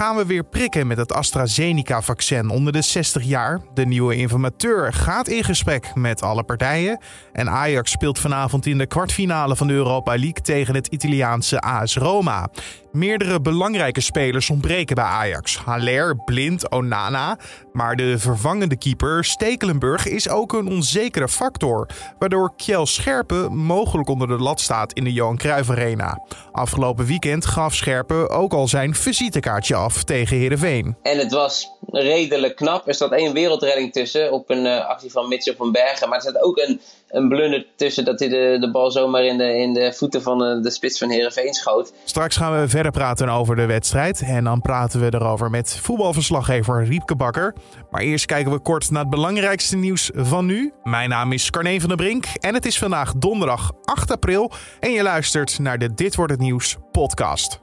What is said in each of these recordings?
gaan we weer prikken met het AstraZeneca-vaccin onder de 60 jaar. De nieuwe informateur gaat in gesprek met alle partijen. En Ajax speelt vanavond in de kwartfinale van de Europa League tegen het Italiaanse AS Roma. Meerdere belangrijke spelers ontbreken bij Ajax. Haller, Blind, Onana. Maar de vervangende keeper Stekelenburg is ook een onzekere factor. Waardoor Kjell Scherpe mogelijk onder de lat staat in de Johan Cruijff Arena. Afgelopen weekend gaf Scherpe ook al zijn visitekaartje af tegen Heerenveen. En het was redelijk knap. Er staat één wereldredding tussen op een uh, actie van Mitchell van Bergen. Maar er staat ook een, een blunder tussen dat hij de, de bal zomaar in de, in de voeten van de, de spits van Heerenveen schoot. Straks gaan we verder praten over de wedstrijd. En dan praten we erover met voetbalverslaggever Riepke Bakker. Maar eerst kijken we kort naar het belangrijkste nieuws van nu. Mijn naam is Carne van der Brink en het is vandaag donderdag 8 april. En je luistert naar de Dit wordt het nieuws podcast.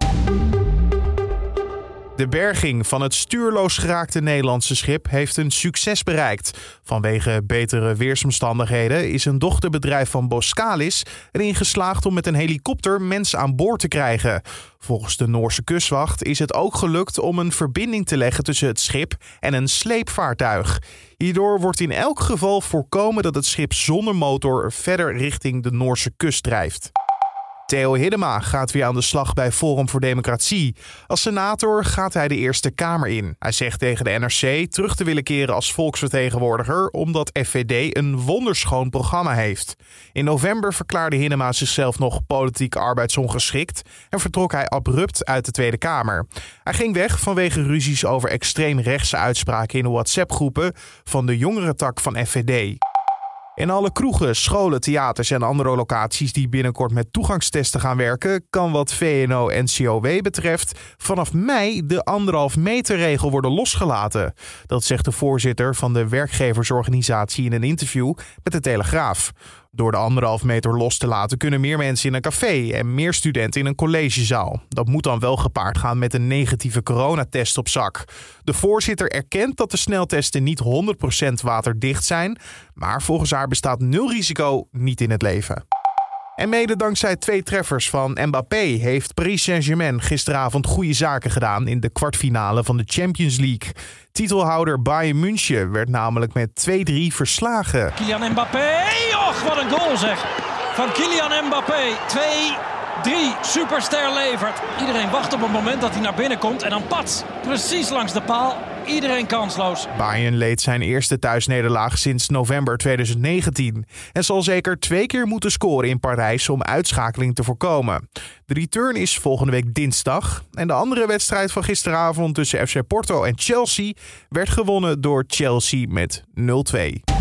De berging van het stuurloos geraakte Nederlandse schip heeft een succes bereikt. Vanwege betere weersomstandigheden is een dochterbedrijf van Boskalis erin geslaagd om met een helikopter mensen aan boord te krijgen. Volgens de Noorse kustwacht is het ook gelukt om een verbinding te leggen tussen het schip en een sleepvaartuig. Hierdoor wordt in elk geval voorkomen dat het schip zonder motor verder richting de Noorse kust drijft. Theo Hiddema gaat weer aan de slag bij Forum voor Democratie. Als senator gaat hij de Eerste Kamer in. Hij zegt tegen de NRC terug te willen keren als volksvertegenwoordiger omdat FVD een wonderschoon programma heeft. In november verklaarde Hiddema zichzelf nog politiek arbeidsongeschikt en vertrok hij abrupt uit de Tweede Kamer. Hij ging weg vanwege ruzies over extreemrechtse uitspraken in de WhatsApp-groepen van de jongere tak van FVD. In alle kroegen, scholen, theaters en andere locaties die binnenkort met toegangstesten gaan werken, kan wat VNO en COW betreft vanaf mei de anderhalf meter regel worden losgelaten. Dat zegt de voorzitter van de werkgeversorganisatie in een interview met de Telegraaf. Door de anderhalf meter los te laten kunnen meer mensen in een café en meer studenten in een collegezaal. Dat moet dan wel gepaard gaan met een negatieve coronatest op zak. De voorzitter erkent dat de sneltesten niet 100% waterdicht zijn, maar volgens haar bestaat nul risico niet in het leven. En mede dankzij twee treffers van Mbappé heeft Paris Saint-Germain gisteravond goede zaken gedaan in de kwartfinale van de Champions League. Titelhouder Bayern München werd namelijk met 2-3 verslagen. Kylian Mbappé, och wat een goal zeg! Van Kylian Mbappé, 2-3, superster levert. Iedereen wacht op het moment dat hij naar binnen komt en dan pats, precies langs de paal iedereen kansloos. Bayern leed zijn eerste thuisnederlaag sinds november 2019 en zal zeker twee keer moeten scoren in Parijs om uitschakeling te voorkomen. De return is volgende week dinsdag en de andere wedstrijd van gisteravond tussen FC Porto en Chelsea werd gewonnen door Chelsea met 0-2.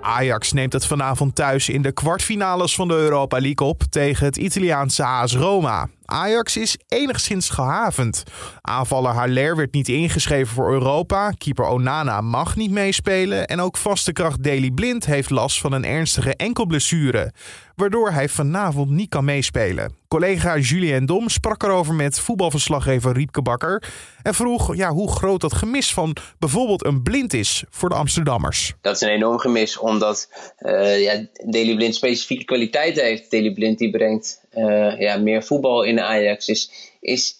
Ajax neemt het vanavond thuis in de kwartfinales van de Europa League op tegen het Italiaanse AS Roma. Ajax is enigszins gehavend. Aanvaller Haller werd niet ingeschreven voor Europa. Keeper Onana mag niet meespelen. En ook vaste kracht Daley Blind heeft last van een ernstige enkelblessure. Waardoor hij vanavond niet kan meespelen. Collega Julien Dom sprak erover met voetbalverslaggever Riepke Bakker. En vroeg ja, hoe groot dat gemis van bijvoorbeeld een blind is voor de Amsterdammers. Dat is een enorm gemis, omdat uh, ja, Daley Blind specifieke kwaliteiten heeft. Daley Blind die brengt uh, ja, meer voetbal in de Ajax. Is, is,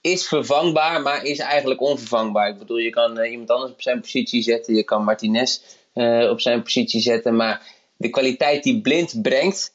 is vervangbaar, maar is eigenlijk onvervangbaar. Ik bedoel, je kan uh, iemand anders op zijn positie zetten. Je kan Martinez uh, op zijn positie zetten. Maar de kwaliteit die Blind brengt,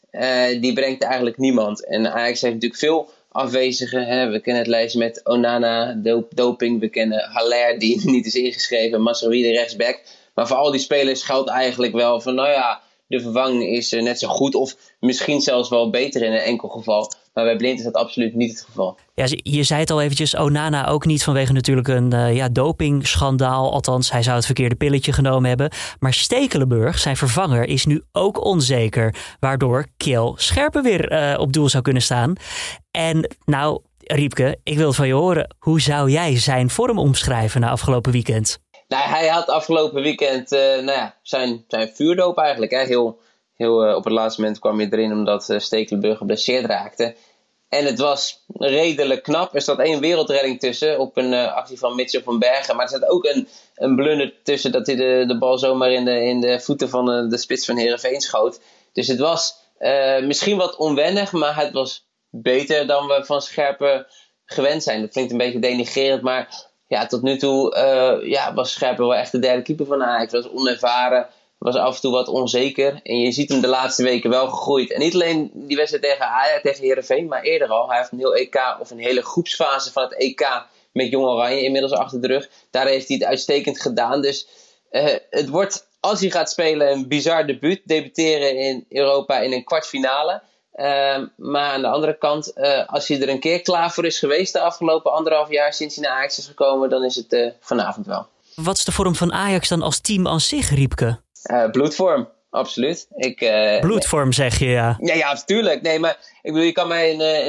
die brengt eigenlijk niemand. En Ajax heeft natuurlijk veel afwezigen. Hè. We kennen het lijst met Onana, doping. We kennen Haller, die niet is ingeschreven. Masraoui, de rechtsback. Maar voor al die spelers geldt eigenlijk wel van, nou ja de vervanging is eh, net zo goed of misschien zelfs wel beter in een enkel geval. Maar bij Blind is dat absoluut niet het geval. Ja, je zei het al eventjes, Onana ook niet vanwege natuurlijk een uh, ja, dopingschandaal. Althans, hij zou het verkeerde pilletje genomen hebben. Maar Stekelenburg, zijn vervanger, is nu ook onzeker. Waardoor Kjell Scherpen weer uh, op doel zou kunnen staan. En nou, Riepke, ik wil van je horen. Hoe zou jij zijn vorm omschrijven na afgelopen weekend? Nou, hij had afgelopen weekend uh, nou ja, zijn, zijn vuurdoop eigenlijk. Hè. Heel, heel, uh, op het laatste moment kwam hij erin omdat uh, Stekelenburg geblesseerd raakte. En het was redelijk knap. Er staat één wereldredding tussen op een actie van Mitchell van Bergen. Maar er staat ook een, een blunder tussen dat hij de, de bal zomaar in de, in de voeten van de, spits van Herenveen schoot. Dus het was misschien wat onwennig, maar het was beter dan we van Scherpen gewend zijn. Dat klinkt een beetje denigerend, maar ja, tot nu toe uh, ja, was Scherpen wel echt de derde keeper van Ajax. Was onervaren, was af en toe wat onzeker. En je ziet hem de laatste weken wel gegroeid. En niet alleen die wedstrijd tegen Ajax, tegen Heerenveen, maar eerder al. Hij heeft een heel EK of een hele groepsfase van het EK met Jong Oranje inmiddels achter de rug. Daar heeft hij het uitstekend gedaan. Dus uh, het wordt, als hij gaat spelen, een bizar debuut. Debuteren in Europa in een kwartfinale. Uh, maar aan de andere kant, uh, als hij er een keer klaar voor is geweest de afgelopen anderhalf jaar sinds hij naar Ajax is gekomen, dan is het uh, vanavond wel. Wat is de vorm van Ajax dan als team aan zich, Riepke? bloedvorm, absoluut. Ik, bloedvorm zeg je, ja. Ja, ja, natuurlijk. Nee, maar ik bedoel, je kan mij een,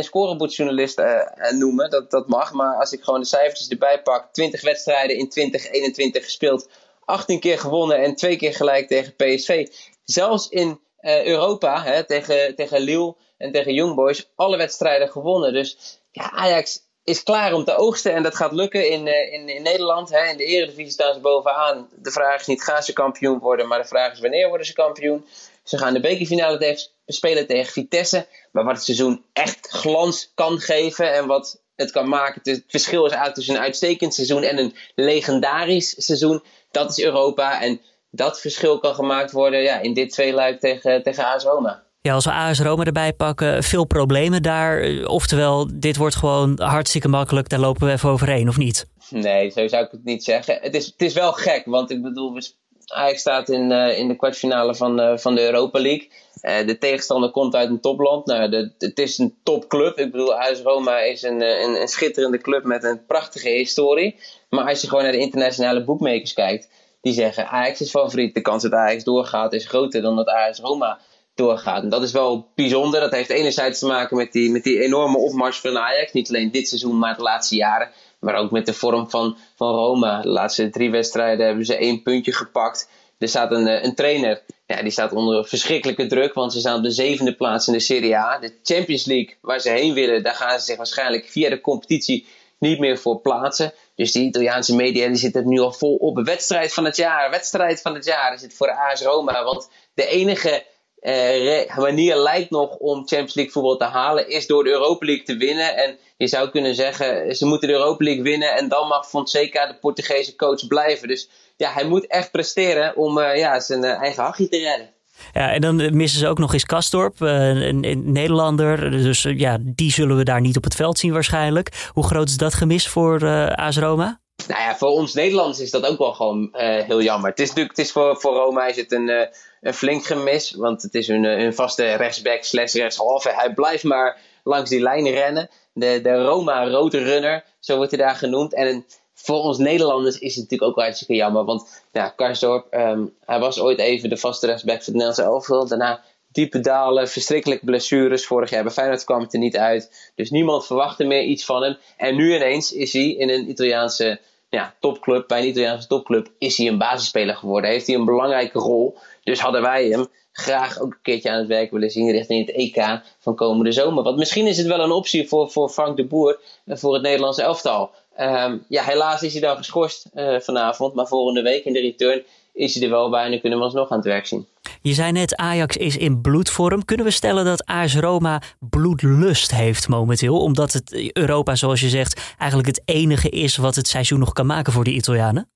een noemen, dat, dat mag. Maar als ik gewoon de cijfertjes erbij pak, 20 wedstrijden in 2021 gespeeld, 18 keer gewonnen en twee keer gelijk tegen PSV. Zelfs in uh, Europa hè, tegen, tegen Lille en tegen Young Boys alle wedstrijden gewonnen. Dus ja, Ajax is klaar om te oogsten en dat gaat lukken in, uh, in, in Nederland. Hè. In de Eredivisie staan ze bovenaan. De vraag is niet gaan ze kampioen worden, maar de vraag is wanneer worden ze kampioen. Ze gaan de bekerfinale tegen, spelen tegen Vitesse. Maar wat het seizoen echt glans kan geven en wat het kan maken. Het verschil is eigenlijk tussen een uitstekend seizoen en een legendarisch seizoen. Dat is Europa. En dat verschil kan gemaakt worden ja, in dit tweeluik tegen, tegen AS Roma. Ja, als we AS Roma erbij pakken, veel problemen daar. Oftewel, dit wordt gewoon hartstikke makkelijk, daar lopen we even overheen, of niet? Nee, zo zou ik het niet zeggen. Het is, het is wel gek, want ik bedoel, Ajax staat in, uh, in de kwartfinale van, uh, van de Europa League. Uh, de tegenstander komt uit een topland. Nou, de, het is een topclub. Ik bedoel, AS Roma is een, een, een schitterende club met een prachtige historie. Maar als je gewoon naar de internationale boekmakers kijkt die zeggen Ajax is favoriet. De kans dat Ajax doorgaat is groter dan dat Ajax Roma doorgaat. En dat is wel bijzonder. Dat heeft enerzijds te maken met die, met die enorme opmars van Ajax. Niet alleen dit seizoen, maar de laatste jaren. Maar ook met de vorm van, van Roma. De laatste drie wedstrijden hebben ze één puntje gepakt. Er staat een, eh, een trainer, ja, die staat onder verschrikkelijke druk. Want ze staan op de zevende plaats in de Serie A. De Champions League, waar ze heen willen, daar gaan ze zich waarschijnlijk via de competitie niet meer voor plaatsen. Dus die Italiaanse media die zitten nu al vol op. Wedstrijd van het jaar, wedstrijd van het jaar is het voor AS Roma. Want de enige eh, manier lijkt nog om Champions League voetbal te halen, is door de Europa League te winnen. En je zou kunnen zeggen, ze moeten de Europa League winnen en dan mag Fonseca de Portugese coach blijven. Dus ja, hij moet echt presteren om uh, ja, zijn uh, eigen hachje te redden. Ja, en dan missen ze ook nog eens Kastorp, eh, een, een Nederlander. Dus eh, ja, die zullen we daar niet op het veld zien waarschijnlijk. Hoe groot is dat gemis voor uh, AS Roma? Nou ja, voor ons Nederlanders is dat ook wel gewoon heel jammer. Het is natuurlijk, het is voor, voor Roma is het een, een flink gemis. Want het is een, een vaste rechtsback slash rechtshalve. Hij blijft maar langs die lijn rennen. De, de Roma rode runner, zo wordt hij daar genoemd. En voor ons Nederlanders is het natuurlijk ook hartstikke jammer. Want ja, Karsdorp, um, hij was ooit even de vaste rechtsback van het Nederlandse elftal. Daarna diepe dalen, verschrikkelijke blessures. Vorig jaar bij Feyenoord kwam het er niet uit. Dus niemand verwachtte meer iets van hem. En nu ineens is hij in een Italiaanse ja, topclub, bij een Italiaanse topclub, is hij een basisspeler geworden. Heeft hij een belangrijke rol. Dus hadden wij hem graag ook een keertje aan het werk willen zien richting het EK van komende zomer. Want misschien is het wel een optie voor, voor Frank de Boer en voor het Nederlandse elftal. Um, ja, helaas is hij dan geschorst uh, vanavond. Maar volgende week in de return is hij er wel bij en dan kunnen we alsnog aan het werk zien. Je zei net, Ajax is in bloedvorm. Kunnen we stellen dat AS Roma bloedlust heeft momenteel? Omdat het Europa, zoals je zegt, eigenlijk het enige is wat het seizoen nog kan maken voor de Italianen?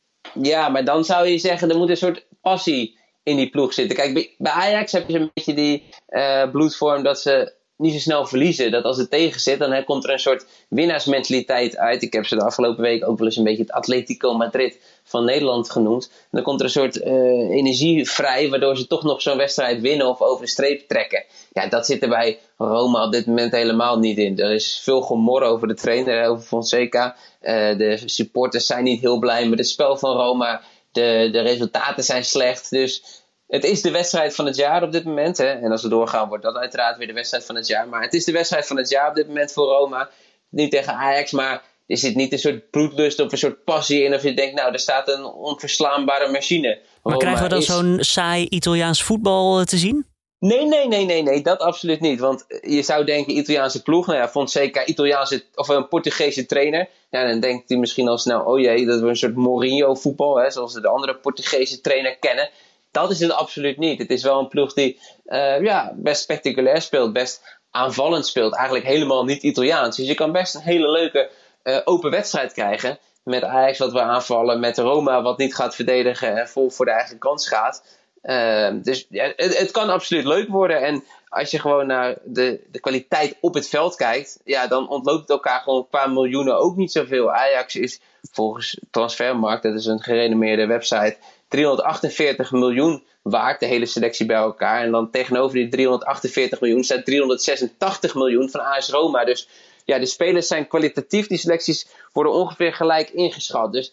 Ja, maar dan zou je zeggen, er moet een soort passie in die ploeg zitten. Kijk, bij Ajax heb je een beetje die uh, bloedvorm dat ze niet zo snel verliezen. Dat als het tegen zit, dan komt er een soort winnaarsmentaliteit uit. Ik heb ze de afgelopen week ook wel eens een beetje het Atletico Madrid van Nederland genoemd. En dan komt er een soort uh, energie vrij, waardoor ze toch nog zo'n wedstrijd winnen of over de streep trekken. Ja, dat zit er bij Roma op dit moment helemaal niet in. Er is veel gemor over de trainer, over Fonseca. Uh, de supporters zijn niet heel blij met het spel van Roma. De, de resultaten zijn slecht. Dus het is de wedstrijd van het jaar op dit moment. Hè? En als we doorgaan, wordt dat uiteraard weer de wedstrijd van het jaar. Maar het is de wedstrijd van het jaar op dit moment voor Roma. Niet tegen Ajax, maar er zit niet een soort bloedlust of een soort passie in. Of je denkt, nou, er staat een onverslaanbare machine. Maar krijgen we dan zo'n saai Italiaans voetbal eh, te zien? Nee, nee, nee, nee, nee, dat absoluut niet. Want je zou denken, Italiaanse ploeg, nou ja, Fonseca, Italiaanse of een Portugese trainer. Ja, dan denkt hij misschien al snel, oh jee, dat we een soort Mourinho voetbal, hè, zoals we de andere Portugese trainer kennen dat is het absoluut niet. Het is wel een ploeg die uh, ja, best spectaculair speelt, best aanvallend speelt, eigenlijk helemaal niet Italiaans. Dus je kan best een hele leuke open wedstrijd krijgen. Met Ajax wat we aanvallen, met Roma wat niet gaat verdedigen en vol voor de eigen kans gaat. Ehm, dus ja, het, het, kan absoluut leuk worden. En als je gewoon naar de, de kwaliteit op het veld kijkt, ja, dan ontloopt het elkaar gewoon een paar miljoenen ook niet zoveel. Ajax is volgens Transfermarkt, dat is een gerenommeerde website, 348 miljoen waard, de hele selectie bij elkaar. En dan tegenover die 348 miljoen staat 386 miljoen van AS Roma. Dus ja, de spelers zijn kwalitatief, die selecties worden ongeveer gelijk ingeschat. Dus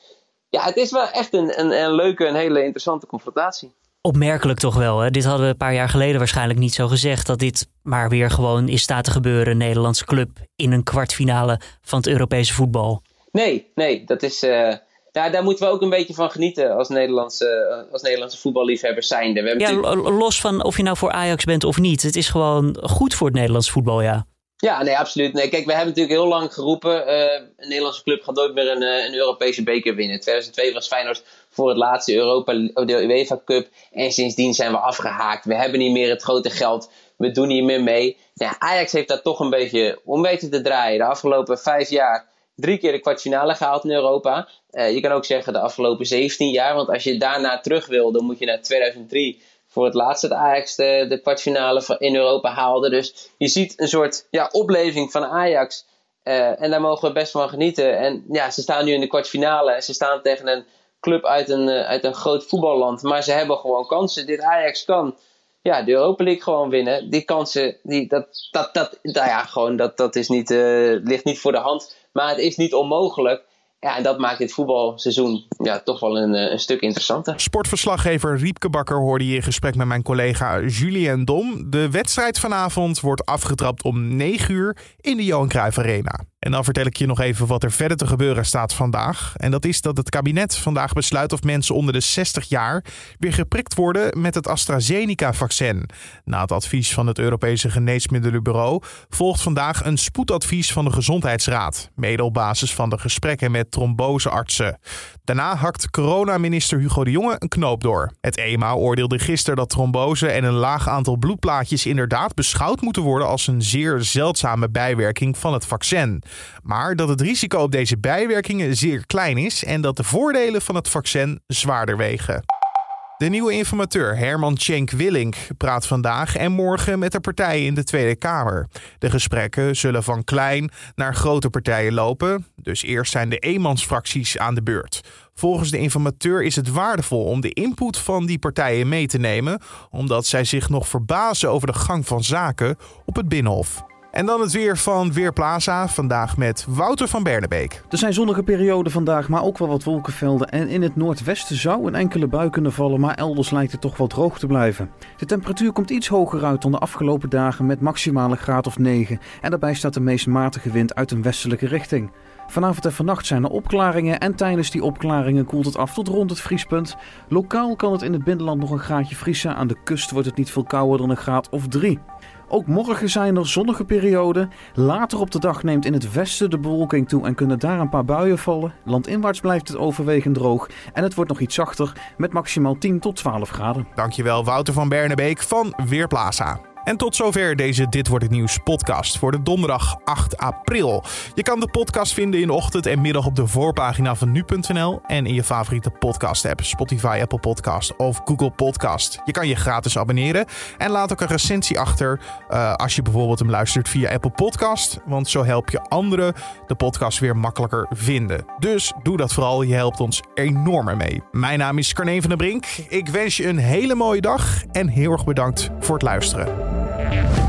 ja, het is wel echt een, een, een leuke, een hele interessante confrontatie opmerkelijk toch wel. Hè? Dit hadden we een paar jaar geleden waarschijnlijk niet zo gezegd. Dat dit maar weer gewoon is staat te gebeuren. Een Nederlandse club in een kwartfinale van het Europese voetbal. Nee, nee, dat is. Uh, daar, daar moeten we ook een beetje van genieten als Nederlandse, als Nederlandse voetballiefhebbers zijnde. We ja, los van of je nou voor Ajax bent of niet. Het is gewoon goed voor het Nederlands voetbal, ja. Ja, nee, absoluut. Nee, kijk, we hebben natuurlijk heel lang geroepen: uh, een Nederlandse club gaat nooit meer een, een Europese beker winnen. In 2002 was Feyenoord voor het laatste Europa, de UEFA Cup. En sindsdien zijn we afgehaakt. We hebben niet meer het grote geld. We doen niet meer mee. Ja, Ajax heeft dat toch een beetje om weten te draaien. De afgelopen vijf jaar drie keer de kwartfinale gehaald in Europa. Uh, je kan ook zeggen de afgelopen 17 jaar. Want als je daarna terug wil, dan moet je naar 2003 voor het laatste dat Ajax de, de kwartfinale in Europa haalde. Dus je ziet een soort ja, opleving van Ajax. Uh, en daar mogen we best van genieten. En ja, ze staan nu in de kwartfinale. En ze staan tegen een club uit een, uh, uit een groot voetballand. Maar ze hebben gewoon kansen. Dit Ajax kan ja, de Europa gewoon winnen. Die kansen, die, dat, dat, dat, nou ja, gewoon, dat, dat is niet, uh, ligt niet voor de hand. Maar het is niet onmogelijk. Ja, en dat maakt dit voetbalseizoen ja, toch wel een, eh, een stuk interessanter. Sportverslaggever Riepke Bakker hoorde je in gesprek met mijn collega Julien Dom. De wedstrijd vanavond wordt afgetrapt om 9 uur in de Johan Cruijff Arena. En dan vertel ik je nog even wat er verder te gebeuren staat vandaag. En dat is dat het kabinet vandaag besluit of mensen onder de 60 jaar weer geprikt worden met het AstraZeneca-vaccin. Na het advies van het Europese Geneesmiddelenbureau volgt vandaag een spoedadvies van de Gezondheidsraad. Mede op basis van de gesprekken met tromboseartsen. Daarna hakt coronaminister Hugo de Jonge een knoop door. Het EMA oordeelde gisteren dat trombose en een laag aantal bloedplaatjes inderdaad beschouwd moeten worden als een zeer zeldzame bijwerking van het vaccin. Maar dat het risico op deze bijwerkingen zeer klein is en dat de voordelen van het vaccin zwaarder wegen. De nieuwe informateur Herman Schenk Willink praat vandaag en morgen met de partijen in de Tweede Kamer. De gesprekken zullen van klein naar grote partijen lopen, dus eerst zijn de eenmansfracties aan de beurt. Volgens de informateur is het waardevol om de input van die partijen mee te nemen, omdat zij zich nog verbazen over de gang van zaken op het Binnenhof. En dan het weer van Weerplaza. Vandaag met Wouter van Bernebeek. Er zijn zonnige perioden vandaag, maar ook wel wat wolkenvelden. En in het noordwesten zou een enkele bui kunnen vallen, maar elders lijkt het toch wel droog te blijven. De temperatuur komt iets hoger uit dan de afgelopen dagen met maximale graad of 9. En daarbij staat de meest matige wind uit een westelijke richting. Vanavond en vannacht zijn er opklaringen en tijdens die opklaringen koelt het af tot rond het vriespunt. Lokaal kan het in het binnenland nog een graadje vriezen. Aan de kust wordt het niet veel kouder dan een graad of 3. Ook morgen zijn er zonnige perioden. Later op de dag neemt in het westen de bewolking toe en kunnen daar een paar buien vallen. Landinwaarts blijft het overwegend droog en het wordt nog iets zachter met maximaal 10 tot 12 graden. Dankjewel Wouter van Bernebeek van Weerplaza. En tot zover deze Dit Wordt Het Nieuws podcast voor de donderdag 8 april. Je kan de podcast vinden in de ochtend en middag op de voorpagina van nu.nl en in je favoriete podcast app, Spotify, Apple Podcast of Google Podcast. Je kan je gratis abonneren en laat ook een recensie achter uh, als je bijvoorbeeld hem luistert via Apple Podcast, want zo help je anderen de podcast weer makkelijker vinden. Dus doe dat vooral, je helpt ons enorm mee. Mijn naam is Carne van der Brink. Ik wens je een hele mooie dag en heel erg bedankt voor het luisteren. Bye.